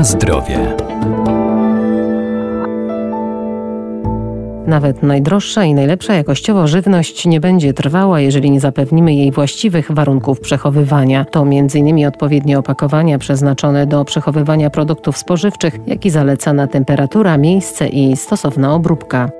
Na zdrowie. Nawet najdroższa i najlepsza jakościowo żywność nie będzie trwała, jeżeli nie zapewnimy jej właściwych warunków przechowywania. To m.in. odpowiednie opakowania przeznaczone do przechowywania produktów spożywczych, jak i zalecana temperatura, miejsce i stosowna obróbka.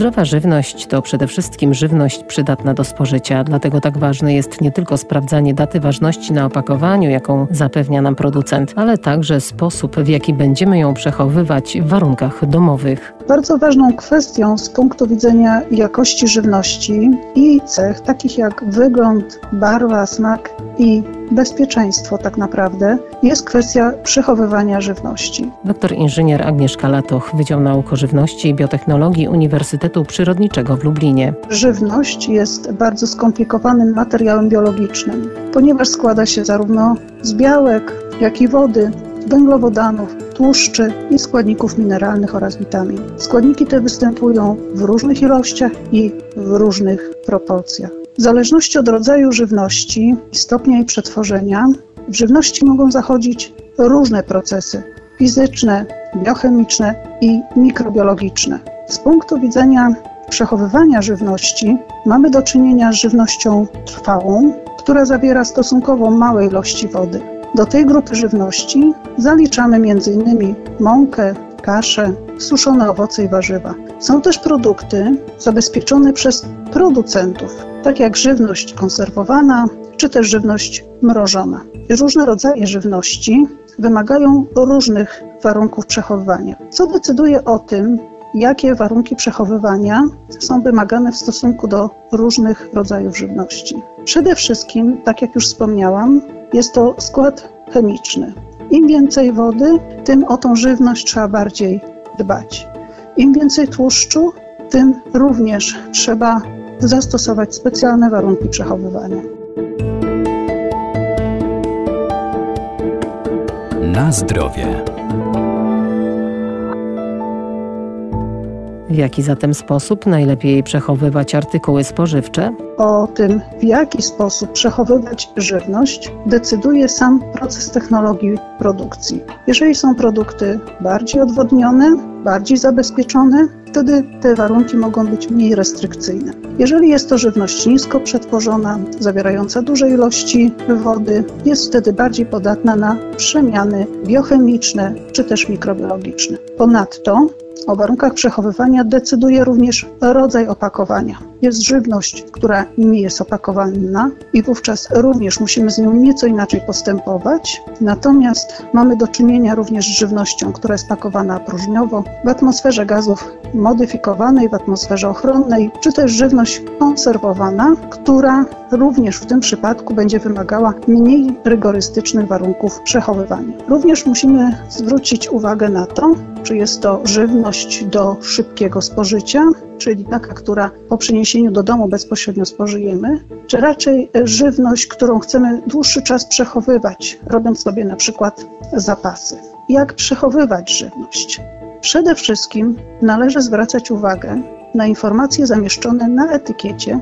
Zdrowa żywność to przede wszystkim żywność przydatna do spożycia, dlatego tak ważne jest nie tylko sprawdzanie daty ważności na opakowaniu, jaką zapewnia nam producent, ale także sposób, w jaki będziemy ją przechowywać w warunkach domowych. Bardzo ważną kwestią z punktu widzenia jakości żywności i cech takich jak wygląd, barwa, smak i bezpieczeństwo tak naprawdę jest kwestia przechowywania żywności. Doktor inżynier Agnieszka Latoch, Wydział Nauk o Żywności i Biotechnologii Uniwersytetu Przyrodniczego w Lublinie. Żywność jest bardzo skomplikowanym materiałem biologicznym, ponieważ składa się zarówno z białek, jak i wody, węglowodanów, tłuszczy i składników mineralnych oraz witamin. Składniki te występują w różnych ilościach i w różnych proporcjach. W zależności od rodzaju żywności i stopnia jej przetworzenia, w żywności mogą zachodzić różne procesy fizyczne, biochemiczne i mikrobiologiczne. Z punktu widzenia przechowywania żywności mamy do czynienia z żywnością trwałą, która zawiera stosunkowo małe ilości wody. Do tej grupy żywności zaliczamy m.in. mąkę, kasze, suszone owoce i warzywa. Są też produkty zabezpieczone przez producentów, tak jak żywność konserwowana czy też żywność mrożona. Różne rodzaje żywności wymagają różnych warunków przechowywania, co decyduje o tym, jakie warunki przechowywania są wymagane w stosunku do różnych rodzajów żywności. Przede wszystkim, tak jak już wspomniałam, jest to skład chemiczny. Im więcej wody, tym o tą żywność trzeba bardziej dbać. Im więcej tłuszczu, tym również trzeba zastosować specjalne warunki przechowywania. Na zdrowie. W jaki zatem sposób najlepiej przechowywać artykuły spożywcze? O tym, w jaki sposób przechowywać żywność, decyduje sam proces technologii produkcji. Jeżeli są produkty bardziej odwodnione, bardziej zabezpieczone, wtedy te warunki mogą być mniej restrykcyjne. Jeżeli jest to żywność nisko przetworzona, zawierająca duże ilości wody, jest wtedy bardziej podatna na przemiany biochemiczne czy też mikrobiologiczne. Ponadto o warunkach przechowywania decyduje również rodzaj opakowania. Jest żywność, która nie jest opakowana i wówczas również musimy z nią nieco inaczej postępować. Natomiast mamy do czynienia również z żywnością, która jest pakowana próżniowo w atmosferze gazów modyfikowanej, w atmosferze ochronnej, czy też żywność konserwowana, która również w tym przypadku będzie wymagała mniej rygorystycznych warunków przechowywania. Również musimy zwrócić uwagę na to, czy jest to żywność do szybkiego spożycia, czyli taka, która po przyniesieniu do domu bezpośrednio spożyjemy, czy raczej żywność, którą chcemy dłuższy czas przechowywać, robiąc sobie na przykład zapasy. Jak przechowywać żywność? Przede wszystkim należy zwracać uwagę na informacje zamieszczone na etykiecie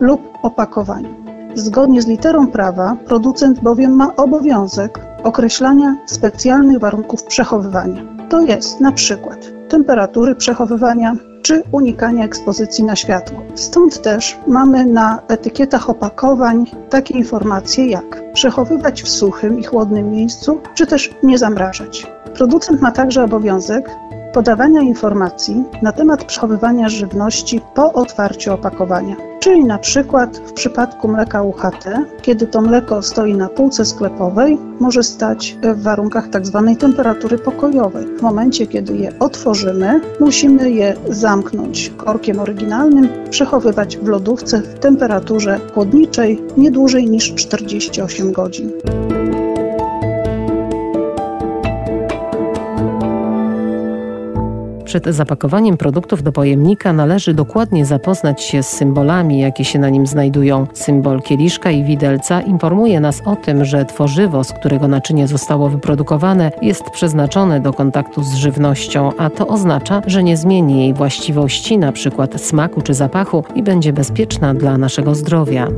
lub opakowaniu. Zgodnie z literą prawa, producent bowiem ma obowiązek określania specjalnych warunków przechowywania. To jest na przykład temperatury przechowywania czy unikania ekspozycji na światło. Stąd też mamy na etykietach opakowań takie informacje jak przechowywać w suchym i chłodnym miejscu, czy też nie zamrażać. Producent ma także obowiązek podawania informacji na temat przechowywania żywności po otwarciu opakowania. Czyli na przykład w przypadku mleka UHT, kiedy to mleko stoi na półce sklepowej, może stać w warunkach tzw. Tak temperatury pokojowej. W momencie, kiedy je otworzymy, musimy je zamknąć korkiem oryginalnym, przechowywać w lodówce w temperaturze chłodniczej nie dłużej niż 48 godzin. Przed zapakowaniem produktów do pojemnika należy dokładnie zapoznać się z symbolami, jakie się na nim znajdują. Symbol kieliszka i widelca informuje nas o tym, że tworzywo, z którego naczynie zostało wyprodukowane, jest przeznaczone do kontaktu z żywnością, a to oznacza, że nie zmieni jej właściwości, np. smaku czy zapachu i będzie bezpieczna dla naszego zdrowia.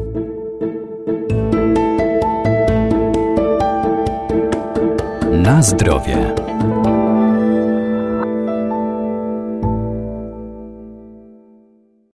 Na zdrowie.